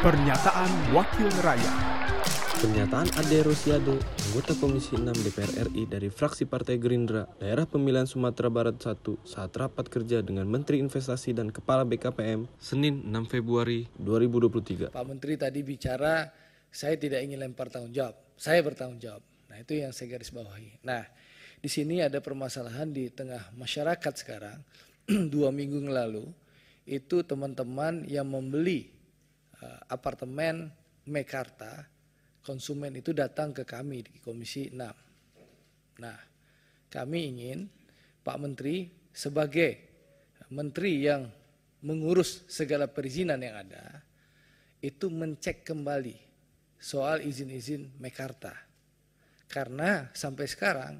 Pernyataan Wakil Rakyat Pernyataan Ade Rosiade, anggota Komisi 6 DPR RI dari fraksi Partai Gerindra, daerah pemilihan Sumatera Barat 1 saat rapat kerja dengan Menteri Investasi dan Kepala BKPM Senin 6 Februari 2023. Pak Menteri tadi bicara saya tidak ingin lempar tanggung jawab, saya bertanggung jawab. Nah itu yang saya garis bawahi. Nah di sini ada permasalahan di tengah masyarakat sekarang dua minggu yang lalu itu teman-teman yang membeli apartemen Mekarta konsumen itu datang ke kami di Komisi 6. Nah, kami ingin Pak Menteri sebagai menteri yang mengurus segala perizinan yang ada itu mencek kembali soal izin-izin Mekarta. Karena sampai sekarang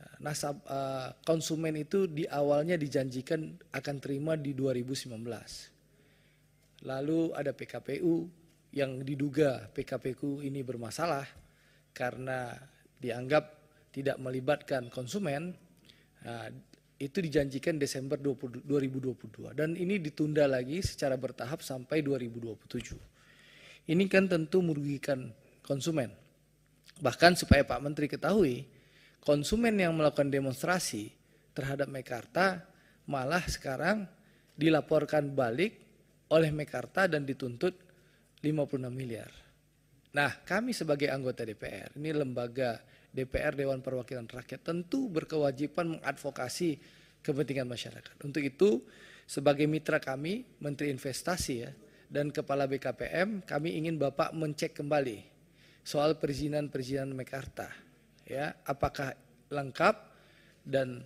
eh, nasab uh, konsumen itu di awalnya dijanjikan akan terima di 2019. Lalu ada PKPU yang diduga PKPku ini bermasalah karena dianggap tidak melibatkan konsumen nah, itu dijanjikan Desember 20, 2022 dan ini ditunda lagi secara bertahap sampai 2027. Ini kan tentu merugikan konsumen. Bahkan supaya Pak Menteri ketahui, konsumen yang melakukan demonstrasi terhadap Mekarta malah sekarang dilaporkan balik oleh Mekarta dan dituntut 56 miliar. Nah, kami sebagai anggota DPR, ini lembaga DPR Dewan Perwakilan Rakyat tentu berkewajiban mengadvokasi kepentingan masyarakat. Untuk itu, sebagai mitra kami, Menteri Investasi ya, dan Kepala BKPM, kami ingin Bapak mencek kembali soal perizinan-perizinan Mekarta. Ya, apakah lengkap dan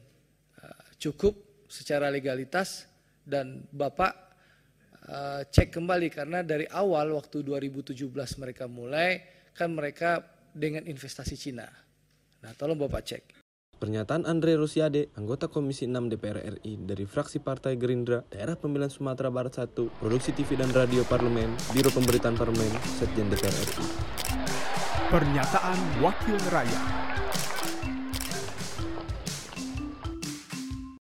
uh, cukup secara legalitas dan Bapak uh, cek kembali karena dari awal waktu 2017 mereka mulai kan mereka dengan investasi Cina. Nah, tolong Bapak cek. Pernyataan Andre Rosiade, anggota Komisi 6 DPR RI dari fraksi Partai Gerindra, Daerah Pemilihan Sumatera Barat 1, Produksi TV dan Radio Parlemen, Biro Pemberitaan Parlemen, Setjen DPR RI. Pernyataan Wakil Rakyat